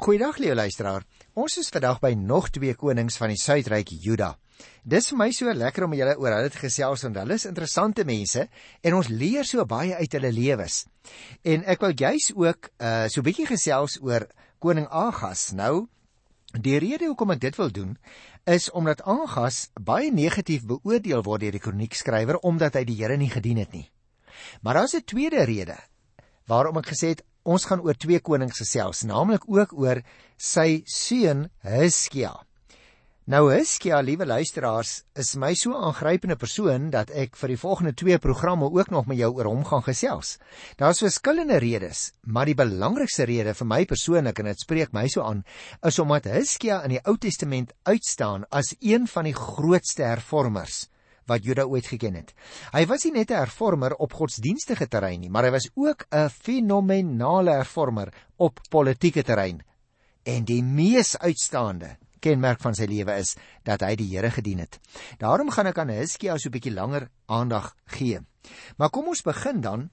Goeiedag liewe luisteraar. Ons is vandag by nog twee konings van die Suidryk Juda. Dis vir my so lekker om julle oor hulle te gesels want hulle is interessante mense en ons leer so baie uit hulle lewens. En ek wil juis ook uh so 'n bietjie gesels oor koning Agas. Nou, die rede hoekom ek dit wil doen is omdat Agas baie negatief beoordeel word deur die kroniekskrywer omdat hy die Here nie gedien het nie. Maar daar's 'n tweede rede waarom ek gesê het ons gaan oor twee konings gesels, naamlik ook oor sy seun Hizkia. Nou Hizkia, liewe luisteraars, is my so aangrypende persoon dat ek vir die volgende twee programme ook nog met jou oor hom gaan gesels. Daar's verskillende redes, maar die belangrikste rede vir my persoonlik en dit spreek my so aan, is omdat Hizkia in die Ou Testament uitstaan as een van die grootste hervormers wat Juda ooit geken het. Hy was nie net 'n hervormer op godsdienstige terrein nie, maar hy was ook 'n fenominale hervormer op politieke terrein. En die mees uitstaande kenmerk van sy lewe is dat hy die Here gedien het. Daarom gaan ek aan Hizkia so 'n bietjie langer aandag gee. Maar kom ons begin dan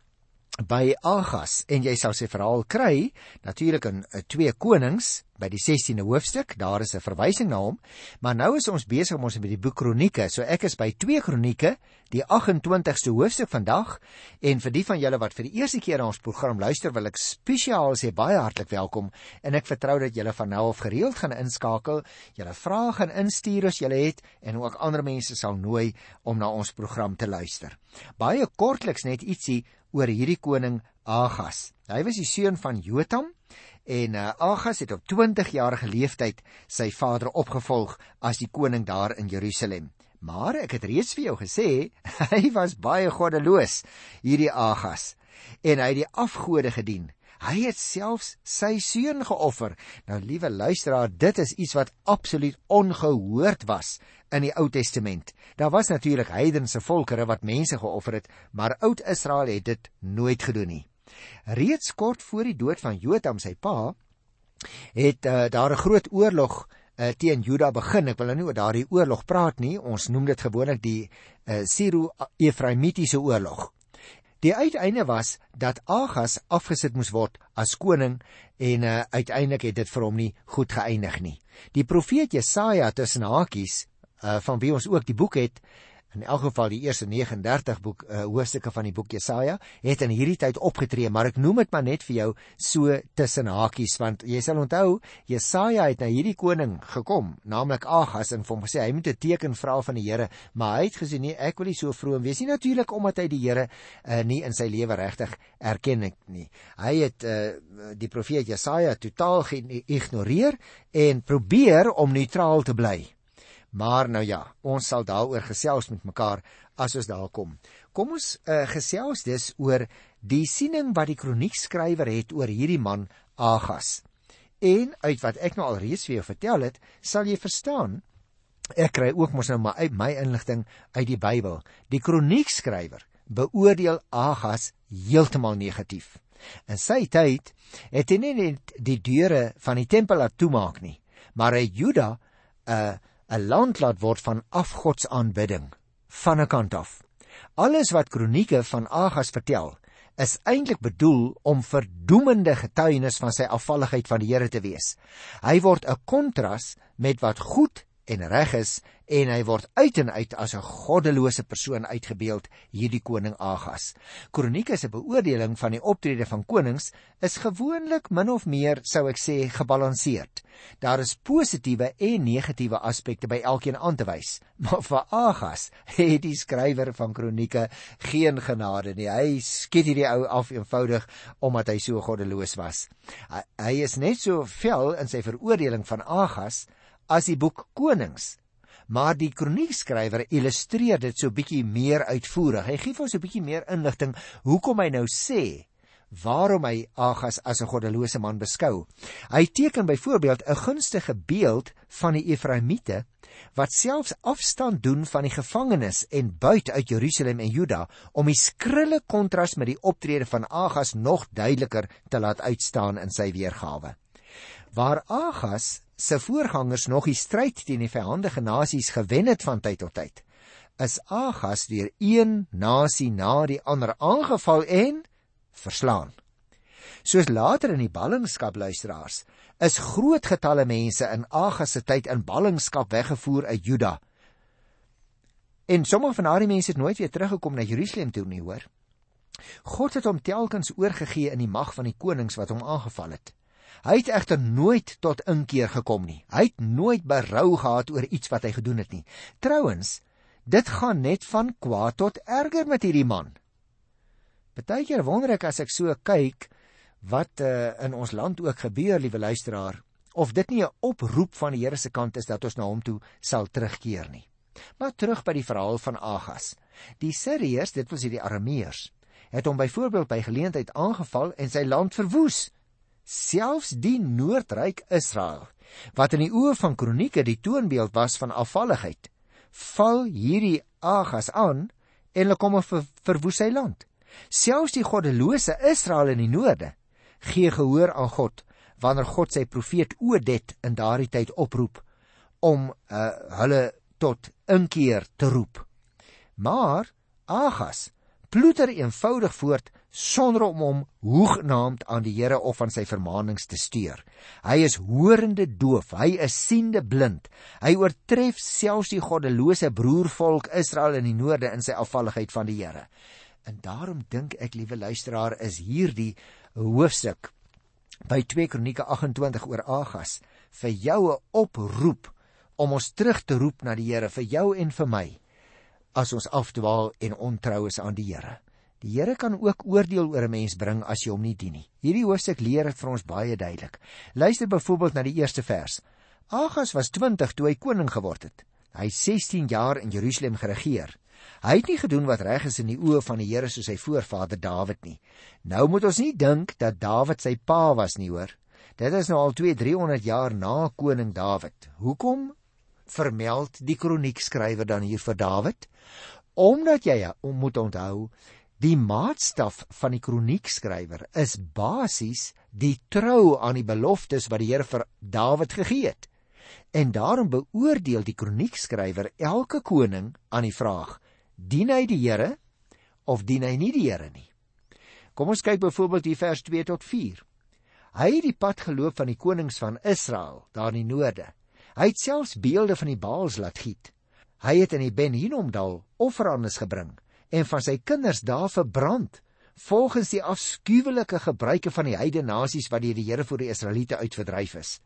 by Agas en jy sal sy verhaal kry natuurlik in 2 Konings by die 16de hoofstuk daar is 'n verwysing na hom maar nou is ons besig om ons met die boek Kronieke. So ek is by 2 Kronieke die 28ste hoofstuk vandag en vir die van julle wat vir die eerste keer na ons program luister wil ek spesiaal sê baie hartlik welkom en ek vertrou dat julle van nou af gereeld gaan inskakel julle vrae gaan instuur as julle het en ook ander mense sal nooi om na ons program te luister. Baie kortliks net ietsie oor hierdie koning Agas. Hy was die seun van Jotam en uh, Agas het op 20 jarige leeftyd sy vader opgevolg as die koning daar in Jerusalem. Maar ek het reeds vir jou gesê, hy was baie goddeloos, hierdie Agas, en hy het die afgode gedien. Hy het selfs sy seun geoffer. Nou liewe luisteraar, dit is iets wat absoluut ongehoord was in die Ou Testament. Daar was natuurlik heidense volkere wat mense geoffer het, maar Oud Israel het dit nooit gedoen nie. Reeds kort voor die dood van Jotam sy pa, het uh, daar 'n groot oorlog uh, teen Juda begin. Ek wil nou nie oor daardie oorlog praat nie. Ons noem dit gewoonlik die uh, Siro-Efraimitiese oorlog. Die uiteinde was dat Agas afgesit moes word as koning en uh, uiteindelik het dit vir hom nie goed geëindig nie. Die profeet Jesaja tussen hakies uh, van wie ons ook die boek het, in elk geval die eerste 39 boek uh, hoofstukke van die boek Jesaja het in hierdie tyd opgetree maar ek noem dit maar net vir jou so tussen hakies want jy sal onthou Jesaja het na hierdie koning gekom naamlik Agas en hom gesê hy moet 'n teken vra van die Here maar hy het gesê nee ek wil nie so vroom wees nie natuurlik omdat hy die Here uh, nie in sy lewe regtig erken het nie. Hy het uh, die profeet Jesaja totaal geïgnoreer en probeer om neutraal te bly Maar nou ja, ons sal daaroor gesels met mekaar as ons daar kom. Kom ons uh, gesels dus oor die siening wat die kroniekskrywer het oor hierdie man Agas. En uit wat ek nou al reeds vir jou vertel het, sal jy verstaan ek kry ook mos nou maar uit my inligting uit die Bybel. Die kroniekskrywer beoordeel Agas heeltemal negatief. In sy tyd het hy nie net die deure van die tempel laat toemaak nie, maar hy Juda uh, 'n land laat word van afgodsaanbidding van 'n kant af. Alles wat kronieke van Agas vertel, is eintlik bedoel om verdoemende getuienis van sy afvalligheid van die Here te wees. Hy word 'n kontras met wat goed en reg is en hy word uit en uit as 'n goddelose persoon uitgebeeld hierdie koning Agas. Kronieke se beoordeling van die optrede van konings is gewoonlik min of meer sou ek sê gebalanseerd. Daar is positiewe en negatiewe aspekte by elkeen aan te wys, maar vir Agas het die skrywer van Kronieke geen genade nie. Hy skiet hierdie ou af eenvoudig omdat hy so goddeloos was. Hy, hy is net so vel in sy veroordeling van Agas as die boek Konings. Maar die kroniekskrywer illustreer dit so bietjie meer uitvoerig. Hy gee vir ons 'n bietjie meer inligting hoekom hy nou sê waarom hy Agas as 'n goddelose man beskou. Hy teken byvoorbeeld 'n gunstige beeld van die Efraimiete wat selfs afstand doen van die gevangenes en buit uit Jerusalem en Juda om die skrille kontras met die optrede van Agas nog duideliker te laat uitstaan in sy weergawe. Waar Agas se voorgangers nog die stryd teen die vyandige nasies gewen het van tyd tot tyd, is Agas deur een nasie na die ander aangeval en verslaan. Soos later in die ballingskap luisteraars, is groot getalle mense in Agas se tyd in ballingskap weggevoer uit Juda. En sommige van daardie mense het nooit weer teruggekom na Jerusalem toe nie, hoor. God het hom telkens oorgegee in die mag van die konings wat hom aangeval het. Hy het egter nooit tot inkeer gekom nie. Hy het nooit berou gehad oor iets wat hy gedoen het nie. Trouwens, dit gaan net van kwaad tot erger met hierdie man. Partykeer wonder ek as ek so kyk wat uh, in ons land ook gebeur, liewe luisteraar, of dit nie 'n oproep van die Here se kant is dat ons na hom toe sal terugkeer nie. Maar terug by die verhaal van Agas. Die Siriërs, dit was hierdie Arameërs, het hom byvoorbeeld by geleentheid aangeval en sy land verwoes. Selfs die noordryk Israel, wat in die oë van kronieke die toonbeeld was van afvalligheid, val hierdie Agas aan en hulle kom ver, verwoes sy land. Selfs die goddelose Israel in die noorde gee gehoor aan God wanneer God sy profeet Odet in daardie tyd oproep om uh, hulle tot inkeer te roep. Maar Agas ploeter eenvoudig voort sonder om hom hoegenaamd aan die Here of aan sy vermaanings te steur. Hy is horende doof, hy is siende blind. Hy oortref selfs die goddelose broervolk Israel in die noorde in sy afvalligheid van die Here. En daarom dink ek, liewe luisteraar, is hierdie hoofstuk by 2 Kronieke 28 oor Agas vir jou 'n oproep om ons terug te roep na die Here vir jou en vir my as ons afdwaal en ontrou is aan die Here. Die Here kan ook oordeel oor 'n mens bring as jy hom nie dien nie. Hierdie hoofstuk leer dit vir ons baie duidelik. Luister byvoorbeeld na die eerste vers. Agas was 20 toe hy koning geword het. Hy het 16 jaar in Jerusalem geregeer. Hy het nie gedoen wat reg is in die oë van die Here soos sy voorvader Dawid nie. Nou moet ons nie dink dat Dawid sy pa was nie, hoor. Dit is nou al 2-300 jaar na koning Dawid. Hoekom vermeld die kroniekskrywer dan hier vir Dawid? Omdat jy moet onthou Die maatstaf van die kroniekskrywer is basies die trou aan die beloftes wat die Here vir Dawid gegee het. En daarom beoordeel die kroniekskrywer elke koning aan die vraag: dien hy die Here of dien hy nie die Here nie? Kom ons kyk byvoorbeeld hier vers 2 tot 4. Hy het die pad geloop van die konings van Israel daar in die noorde. Hy het selfs beelde van die Baals laat giet. Hy het in die Ben Hinnomdal offerandes gebring en van sy kinders daar verbrand volgens die afskuwelike gebruike van die heidene nasies wat deur die Here vir die Israeliete uitverdryf is.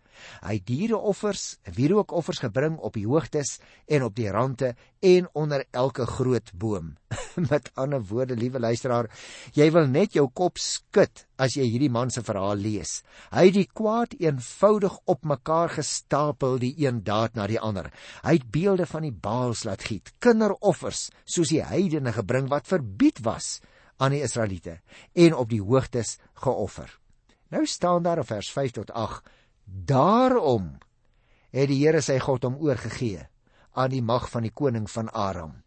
Hy het diereoffers, wierookoffers gebring op die hoogtes en op die rande en onder elke groot boom. Met ander woorde, liewe luisteraar, jy wil net jou kop skud as jy hierdie man se verhaal lees. Hy het die kwaad eenvoudig op mekaar gestapel, die een daad na die ander. Hy het beelde van die Baals laat giet, kinderoffers soos die heidene gebring wat verbied was aan die Israeliete en op die hoogtes geoffer. Nou staan daar in vers 5 tot 8: Daarom het die Here sy God hom oorgegee aan die mag van die koning van Aram.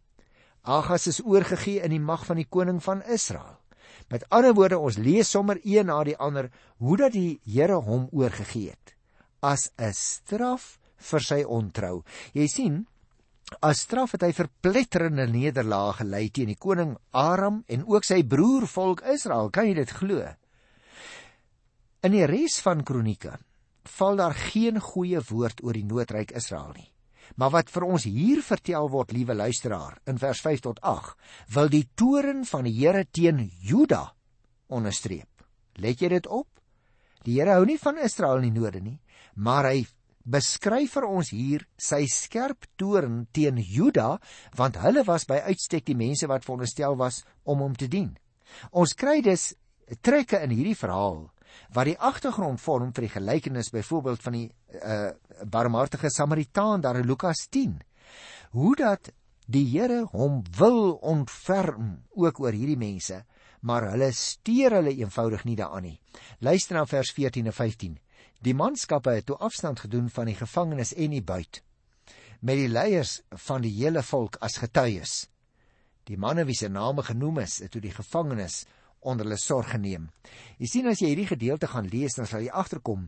Agas is oorgegee in die mag van die koning van Israel. Met ander woorde, ons lees sommer een na die ander hoe dat die Here hom oorgegee het as 'n straf vir sy ontrou. Jy sien, As straf het hy verpletterende nederlae gelei teen die koning Aram en ook sy broer volk Israel. Kan jy dit glo? In die res van Kronieke val daar geen goeie woord oor die noodryk Israel nie. Maar wat vir ons hier vertel word, liewe luisteraar, in vers 5 tot 8, wil die toren van die Here teen Juda onderstreep. Let jy dit op? Die Here hou nie van Israel in die noorde nie, maar hy beskryf vir ons hier sy skerp toorn teen Juda want hulle was by uitstek die mense wat veronderstel was om hom te dien. Ons kry dus trekke in hierdie verhaal wat die agtergrond vorm vir die gelykenis byvoorbeeld van die uh, barmhartige Samaritaan daar in Lukas 10. Hoe dat die Here hom wil ontferm ook oor hierdie mense, maar hulle steur hulle eenvoudig nie daaraan nie. Luister na vers 14 en 15. Die manskappe het toe afstand gedoen van die gevangenes en die buit met die leiers van die hele volk as getuies. Die manne wie se name genoem is, het toe die gevangenes onder hulle sorg geneem. Jy sien as jy hierdie gedeelte gaan lees, dan sal jy agterkom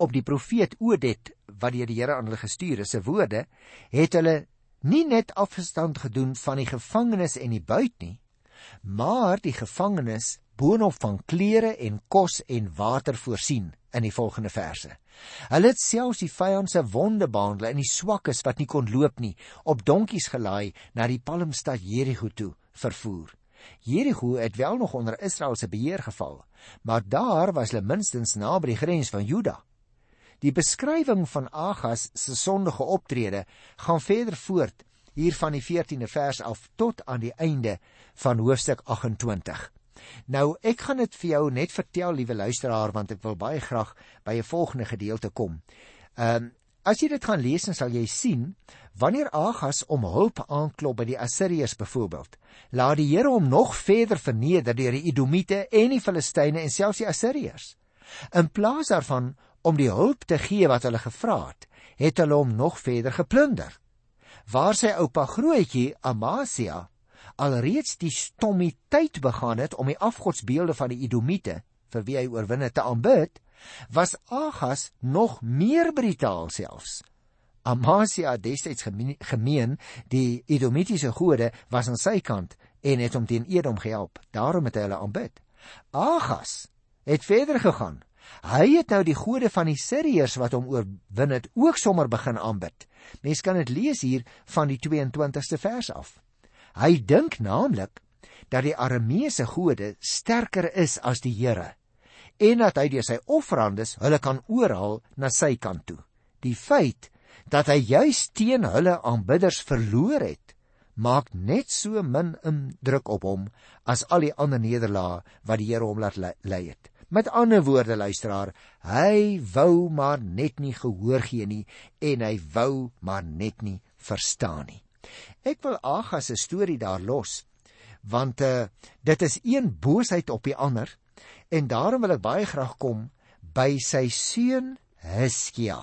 op die profeet Odet wat deur die Here aan hulle gestuur is, se woorde, het hulle nie net afstand gedoen van die gevangenes en die buit nie, maar die gevangenes boonop van klere en kos en water voorsien in die volgende verse. Hulle het selfs die vyand se wonde behandel en die swakkes wat nie kon loop nie, op donkies gelaai na die palmstad Jerigo toe vervoer. Jerigo het wel nog onder Israel se beheer geval, maar daar was hulle minstens naby die grens van Juda. Die beskrywing van Agas se sondige optrede gaan verder voort hier van die 14de vers af tot aan die einde van hoofstuk 28. Nou ek gaan dit vir jou net vertel liewe luisteraar want ek wil baie graag by 'n volgende gedeelte kom. Ehm um, as jy dit gaan lees dan sal jy sien wanneer Agas om hulp aanklop by die Assiriërs byvoorbeeld, laat die Here hom nog verder verneder deur die Edomite en die Filistyne en selfs die Assiriërs. In plaas daarvan om die hulp te gee wat hulle gevra het, het hulle hom nog verder geplunder. Waar sy oupa grootjie Amasia alreeds die stommiteit begaan het om die afgodsbeelde van die Edomite vir wie hy oorwin het te aanbid, was Agas nog meer brutaal selfs. Amasia destyds gemeen die Edomitiese gode was aan sy kant en het hom teen Edom gehelp. Daarom het hy hulle aanbid. Agas het verder gegaan Hy het nou die gode van die Siriërs wat hom oorwin het ook sommer begin aanbid. Mens kan dit lees hier van die 22ste vers af. Hy dink naamlik dat die Arameese gode sterker is as die Here en dat hy deur sy offerandes hulle kan oorhaal na sy kant toe. Die feit dat hy juis teen hulle aanbidders verloor het, maak net so min indruk op hom as al die ander nederlae wat die Here hom laat lei het. Met ander woorde luisteraar, hy wou maar net nie gehoor gee nie en hy wou maar net nie verstaan nie. Ek wil Agas se storie daar los want uh, dit is een boosheid op die ander en daarom wil ek baie graag kom by sy seun Hiskia.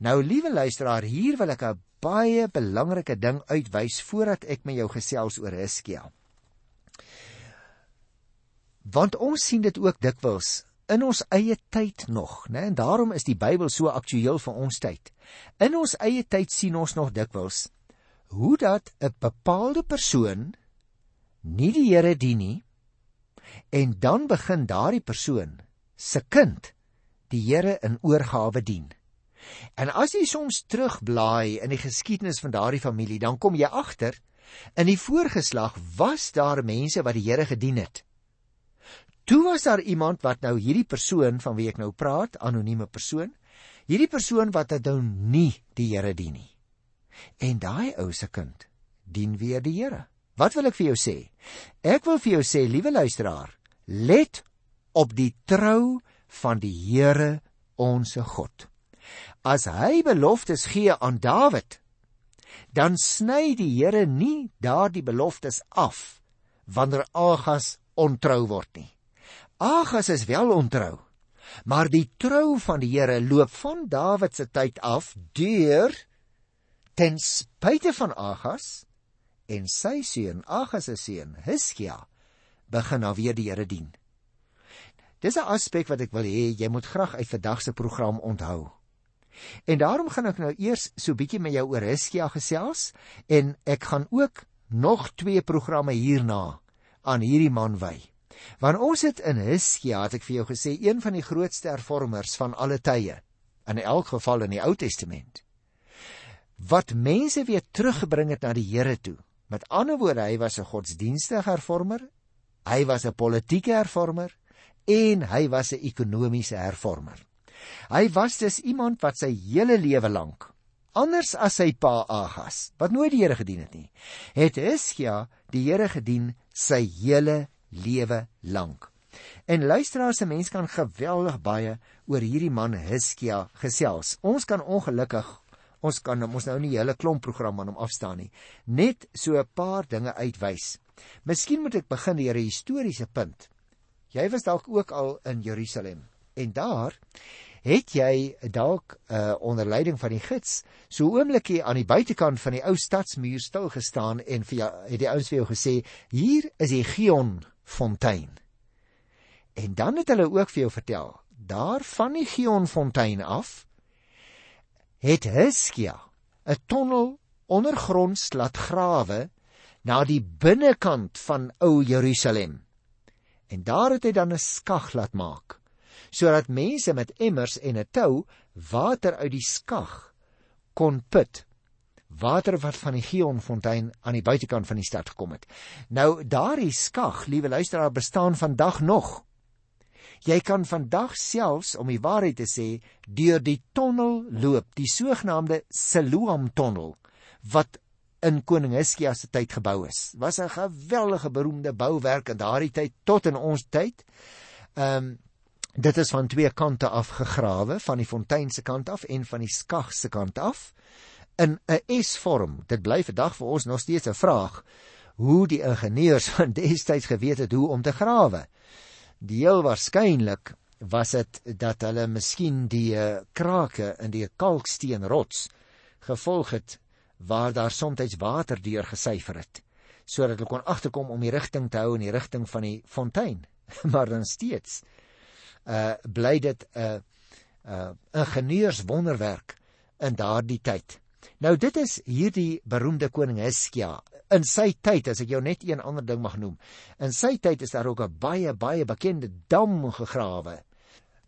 Nou liewe luisteraar, hier wil ek 'n baie belangrike ding uitwys voordat ek met jou gesels oor Hiskia. Want ons sien dit ook dikwels in ons eie tyd nog, né? En daarom is die Bybel so aktueel vir ons tyd. In ons eie tyd sien ons nog dikwels hoe dat 'n bepaalde persoon nie die Here dien nie en dan begin daardie persoon se kind die Here in oorgawe dien. En as jy soms terugblaai in die geskiedenis van daardie familie, dan kom jy agter in die voorgeslag was daar mense wat die Here gedien het. Toe was daar iemand wat nou hierdie persoon van wie ek nou praat, anonieme persoon, hierdie persoon wat dit nou nie die Here dien nie. En daai ou se kind dien weer die Here. Wat wil ek vir jou sê? Ek wil vir jou sê, liewe luisteraar, let op die trou van die Here onsse God. As hy beloftes gee aan Dawid, dan sny die Here nie daardie beloftes af wanneer Agas ontrou word nie. Agas is wel ontrou. Maar die trou van die Here loop van Dawid se tyd af deur ten spyte van Agas en sy seun Agas se seun Hiskia begin nou weer die Here dien. Dis 'n aspek wat ek wil hê jy moet graag uit vandag se program onthou. En daarom gaan ek nou eers so bietjie met jou oor Hiskia gesels en ek gaan ook nog twee programme hierna aan hierdie man wy. Want ons het in Hiskia, het ek vir jou gesê, een van die grootste hervormers van alle tye, in elk geval in die Ou Testament. Wat mense weer teruggebring het na die Here toe. Met ander woorde, hy was 'n godsdienstige hervormer, hy was 'n politieke hervormer en hy was 'n ekonomiese hervormer. Hy was dus iemand wat sy hele lewe lank anders as sy pa Agas, wat nooit die Here gedien het nie, het Hiskia die Here gedien sy hele lewe lank. En luisteraars, se mens kan geweldig baie oor hierdie man Hiskia gesels. Ons kan ongelukkig ons kan ons nou nie hele klomp program aan hom afstaan nie. Net so 'n paar dinge uitwys. Miskien moet ek begin deur 'n historiese punt. Jy was dalk ook al in Jerusalem en daar het jy dalk uh, onder leiding van die gids so oomblikie aan die buitekant van die ou stadsmuur stil gestaan en vir jou het die ouens vir jou gesê hier is die Gion fontein. En dan het hulle ook vir jou vertel, daar van die Gionfontein af het Hiskia 'n tonnel ondergronds laat grawe na die binnekant van ou Jerusalem. En daar het hy dan 'n skag laat maak sodat mense met emmers en 'n tou water uit die skag kon put. Water wat van die Gionfontein aan die buitekant van die stad gekom het. Nou daardie skag, liewe luisteraar, bestaan vandag nog. Jy kan vandag selfs om die waarheid te sê, deur die tonnel loop, die sogenaamde Siloam tonnel wat in koning Hiskia se tyd gebou is. Was 'n geweldige beroemde bouwerk in daardie tyd tot in ons tyd. Ehm um, dit is van twee kante af gegrawe, van die fontein se kant af en van die skag se kant af in 'n S-vorm. Dit bly vandag vir ons nog steeds 'n vraag hoe die ingenieurs van destyds geweet het hoe om te grawe. Die heel waarskynlik was dit dat hulle miskien die uh, krake in die kalksteenrots gevolg het waar daar soms water deur gesyfer het sodat hulle kon agterkom om die rigting te hou in die rigting van die fontein. Maar dan steeds uh bly dit 'n uh, uh ingenieurswonderwerk in daardie tyd. Nou dit is hierdie beroemde koning Hiskia in sy tyd as ek jou net een ander ding mag noem in sy tyd is daar ook 'n baie baie bekende dam gegrawe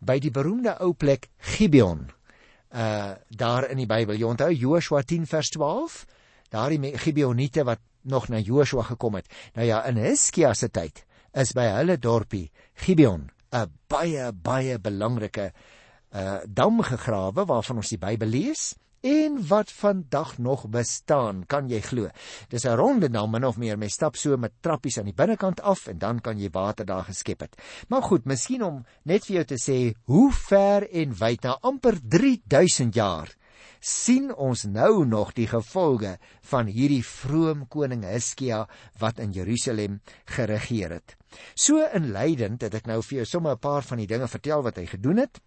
by die beroemde ou plek Gibeon uh daar in die Bybel. Jy onthou Joshua 10 vers 12? Daardie Gibeoniete wat nog na Joshua gekom het. Nou ja, in Hiskia se tyd is by hulle dorpie Gibeon 'n baie baie belangrike uh dam gegrawe waarvan ons die Bybel lees en wat vandag nog bestaan, kan jy glo. Dis 'n ronde dam min of meer, mens stap so met trappies aan die binnekant af en dan kan jy water daar geskep het. Maar goed, miskien om net vir jou te sê hoe ver en wyd na amper 3000 jaar sien ons nou nog die gevolge van hierdie vroom koning Hiskia wat in Jerusalem geregeer het. So inleidend het ek nou vir jou sommer 'n paar van die dinge vertel wat hy gedoen het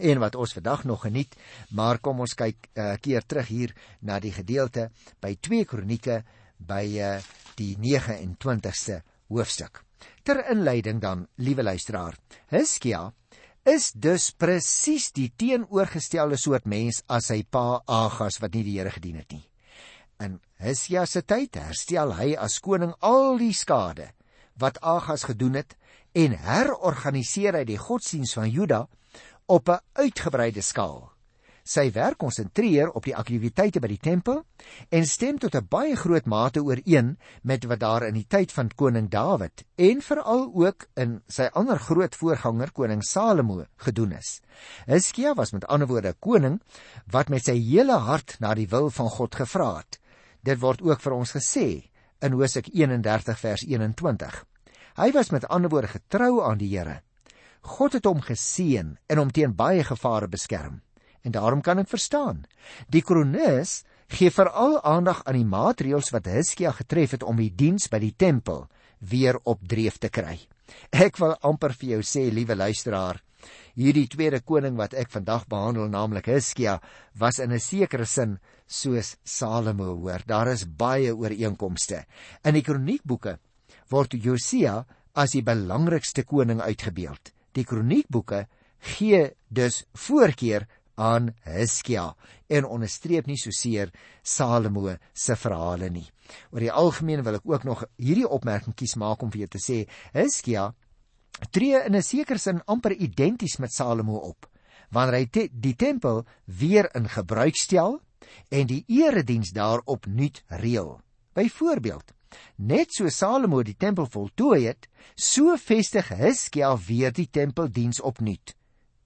en wat ons vandag nog geniet, maar kom ons kyk uh, keer terug hier na die gedeelte by 2 Kronieke by uh, die 29ste hoofstuk. Ter inleiding dan, liewe luisteraar, Hiskia is dus presies die teenoorgestelde soort mens as sy pa Agas wat nie die Here gedien het nie. In Hiskia se tyd herstel hy as koning al die skade wat Agas gedoen het en herorganiseer hy die godsdiens van Juda op 'n uitgebreide skaal. Sy werk konsentreer op die aktiwiteite by die tempel en stem tot 'n baie groot mate ooreen met wat daar in die tyd van koning Dawid en veral ook in sy ander groot voorganger koning Salomo gedoen is. Hiskia was met ander woorde 'n koning wat met sy hele hart na die wil van God gevra het. Dit word ook vir ons gesê in Hosea 31 vers 21. Hy was met ander woorde getrou aan die Here God het hom geseën en hom teen baie gevare beskerm. En daarom kan ek verstaan. Die kronikus gee veral aandag aan die maatreëls wat Hiskia getref het om die diens by die tempel weer op dreef te kry. Ek wil amper vir jou sê, liewe luisteraar, hierdie tweede koning wat ek vandag behandel, naamlik Hiskia, was in 'n sekere sin soos Salomo, hoor. Daar is baie ooreenkomste. In die kroniekboeke word Josia as die belangrikste koning uitgebeeld. Die kroniekboeke gee dus voorkeur aan Hiskia en onderstreep nie so seer Salomo se verhale nie. Oor die algemeen wil ek ook nog hierdie opmerking kies maak om vir jou te sê Hiskia tree in 'n sekere sin amper identies met Salomo op wanneer hy te, die tempel weer in gebruik stel en die erediens daarop nuut reël. Byvoorbeeld Net so Salomo die tempel voltooi het, so vestig Hiskia weer die tempeldiens opnuut.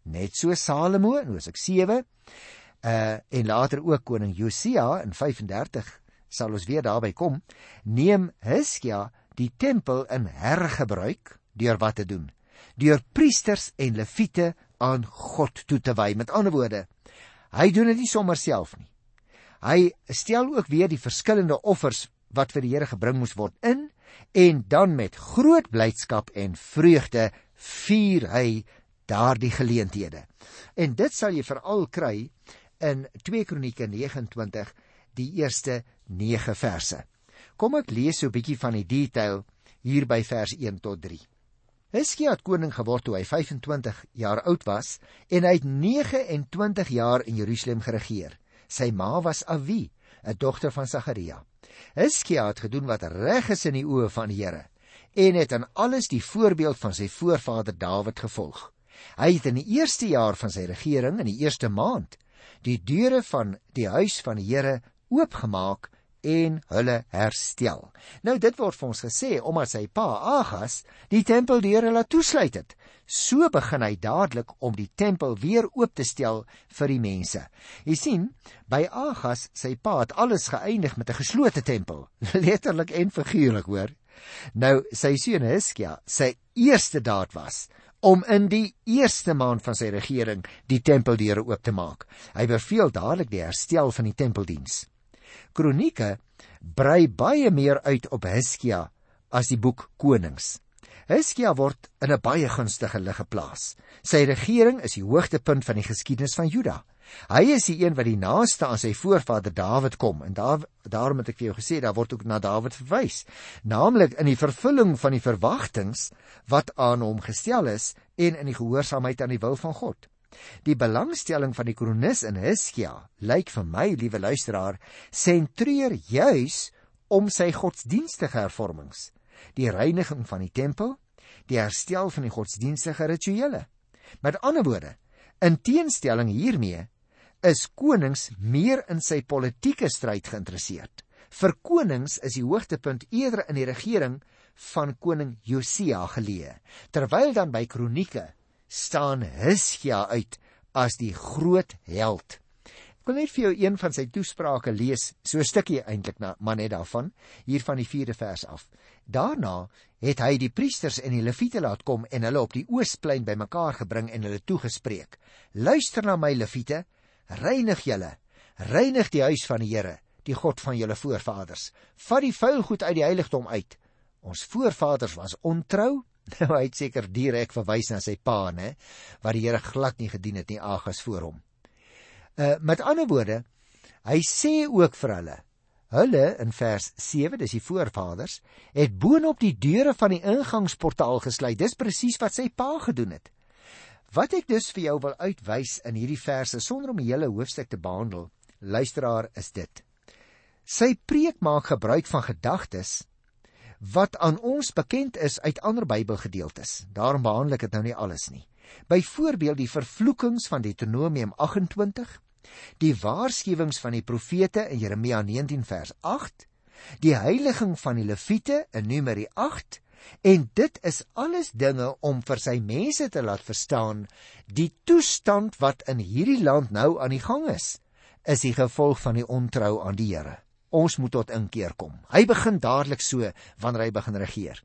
Net so Salomo in Hosea 7 uh en later ook koning Josia in 35 sal ons weer daarby kom, neem Hiskia die tempel in hergebruik deur wat te doen? Deur priesters en leviete aan God toe te wy. Met ander woorde, hy doen dit nie sommer self nie. Hy stel ook weer die verskillende offers wat vir die Here gebring moes word in en dan met groot blydskap en vreugde vier hy daardie geleenthede. En dit sal jy veral kry in 2 Kronieke 29 die eerste 9 verse. Kom ek lees so 'n bietjie van die detail hier by vers 1 tot 3. Hiskia het koning geword toe hy 25 jaar oud was en hy het 29 jaar in Jerusalem geregeer. Sy ma was Awi, 'n dogter van Sagaria. Hiskia het gedoen wat reg is in die oë van die Here en het aan alles die voorbeeld van sy voorvader Dawid gevolg. Hy het in die eerste jaar van sy regering in die eerste maand die deure van die huis van die Here oopgemaak en hulle herstel. Nou dit word vir ons gesê omdat sy pa Agas die tempel deure laat toesluit het. So begin hy dadelik om die tempel weer oop te stel vir die mense. Jy sien, by Agas sy pa het alles geëindig met 'n geslote tempel, letterlik en figuurlik, hoor. Nou sy seun Hiskia, sy eerste daad was om in die eerste maand van sy regering die tempeldeure oop te maak. Hy beveel dadelik die herstel van die tempeldiens. Kronieke brei baie meer uit op Hiskia as die boek Konings. Hiskia word in 'n baie gunstige lig geplaas. Sy regering is die hoogtepunt van die geskiedenis van Juda. Hy is die een wat die naaste aan sy voorvader Dawid kom en daar daarom het ek vir jou gesê daar word ook na Dawid verwys, naamlik in die vervulling van die verwagtinge wat aan hom gestel is en in die gehoorsaamheid aan die wil van God. Die belangstelling van die kronikus in Hiskia lyk vir my, liewe luisteraar, sentreer juis om sy godsdienstige hervormings, die reiniging van die tempel, die herstel van die godsdienstige rituele. Met ander woorde, in teenstelling hiermee is konings meer in sy politieke stryd geïnteresseerd. Vir konings is die hoogtepunt eerder in die regering van koning Josia geleë, terwyl dan by kronieke staan Hiskia uit as die groot held. Ek wil net vir jou een van sy toesprake lees, so 'n stukkie eintlik maar net daarvan, hier van die 4de vers af. Daarna het hy die priesters en die leviete laat kom en hulle op die oosplein bymekaar gebring en hulle toegespreek: "Luister na my leviete, reinig julle, reinig die huis van die Here, die God van julle voorvaders. Vat die vuil goed uit die heiligdom uit. Ons voorvaders was ontrou Nou hy het seker direk verwys na sy pa, né, wat die Here glad nie gedien het nie Agas voor hom. Uh met ander woorde, hy sê ook vir hulle, hulle in vers 7, dis die voorvaders, het boonop die deure van die ingangsportaal gesluit. Dis presies wat sy pa gedoen het. Wat ek dus vir jou wil uitwys in hierdie verse sonder om die hele hoofstuk te behandel, luisteraar, is dit. Sy preek maak gebruik van gedagtes wat aan ons bekend is uit ander Bybelgedeeltes. Daarom behandel ek dit nou nie alles nie. Byvoorbeeld die vervloekings van Deuteronomium 28, die waarskuwings van die profete in Jeremia 19 vers 8, die heiliging van die leviete in Numeri 8 en dit is alles dinge om vir sy mense te laat verstaan die toestand wat in hierdie land nou aan die gang is is die gevolg van die ontrou aan die Here ons moet tot inkeer kom. Hy begin dadelik so wanneer hy begin regeer.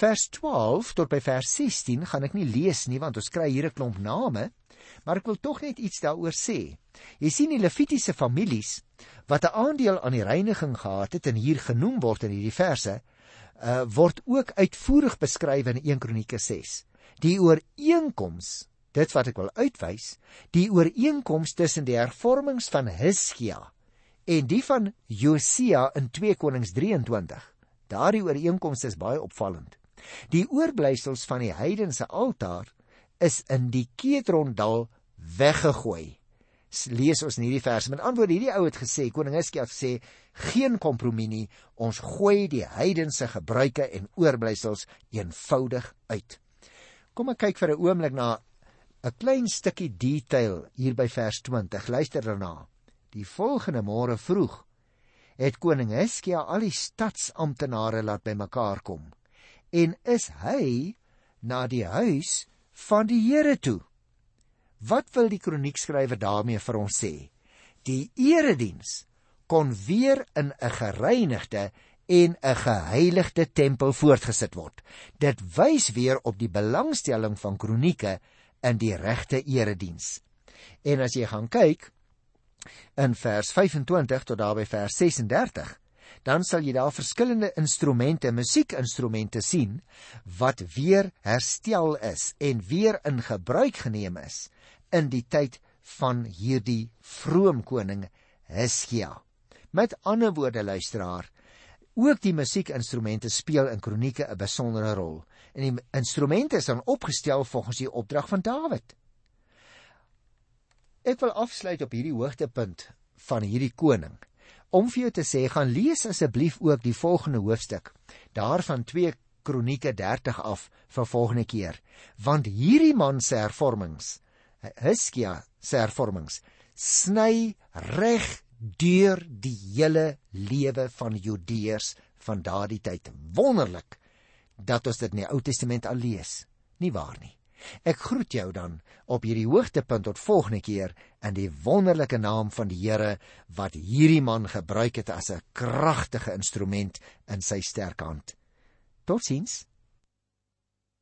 Vers 12 tot by vers 16 gaan ek nie lees nie want ons kry hier 'n klomp name, maar ek wil tog net iets daaroor sê. Jy sien die Levitiese families wat 'n aandeel aan die reiniging gehad het en hier genoem word in hierdie verse, uh, word ook uitvoerig beskryf in 1 Kronieke 6. Die ooreenkoms Dit wat ek wil uitwys, die ooreenkoms tussen die hervormings van Hiskia en die van Josia in 2 Konings 23. Daardie ooreenkoms is baie opvallend. Die oorblysels van die heidense altaar is in die Kedrondal weggegooi. Lees ons in hierdie vers. Met antwoord hierdie ou het gesê, koning Hiskia het gesê, geen kompromie nie, ons gooi die heidense gebruike en oorblysels eenvoudig uit. Kom ek kyk vir 'n oomblik na 'n klein stukkie detail hier by vers 20. Luister daarna. Die volgende môre vroeg het koning Hiskia al die stadsamptenare laat bymekaar kom en is hy na die huis van die Here toe. Wat wil die kroniekskrywer daarmee vir ons sê? Die erediens kon weer in 'n gereinigde en 'n geheiligde tempel voortgesit word. Dit wys weer op die belangstelling van kronieke in die regte erediens. En as jy gaan kyk, in vers 25 tot daarby vers 36 dan sal jy daar verskillende instrumente, musiekinstrumente sien wat weer herstel is en weer in gebruik geneem is in die tyd van hierdie vroom koning Hiskia. Met ander woorde luisteraar, ook die musiekinstrumente speel in kronieke 'n besondere rol. En die instrumente is dan opgestel volgens die opdrag van Dawid. Ek wil afsluit op hierdie hoogtepunt van hierdie koning. Om vir jou te sê, gaan lees asseblief ook die volgende hoofstuk. Daarvan 2 Kronieke 30 af vir volgende keer, want hierdie man se hervormings, Hiskia se hervormings, sny reg deur die hele lewe van Judeërs van daardie tyd. Wonderlik dat ons dit in die Ou Testament al lees. Nie waar nie? Ek groet jou dan op hierdie hoogtepunt tot volgende keer in die wonderlike naam van die Here wat hierdie man gebruik het as 'n kragtige instrument in sy sterk hand. Totsiens.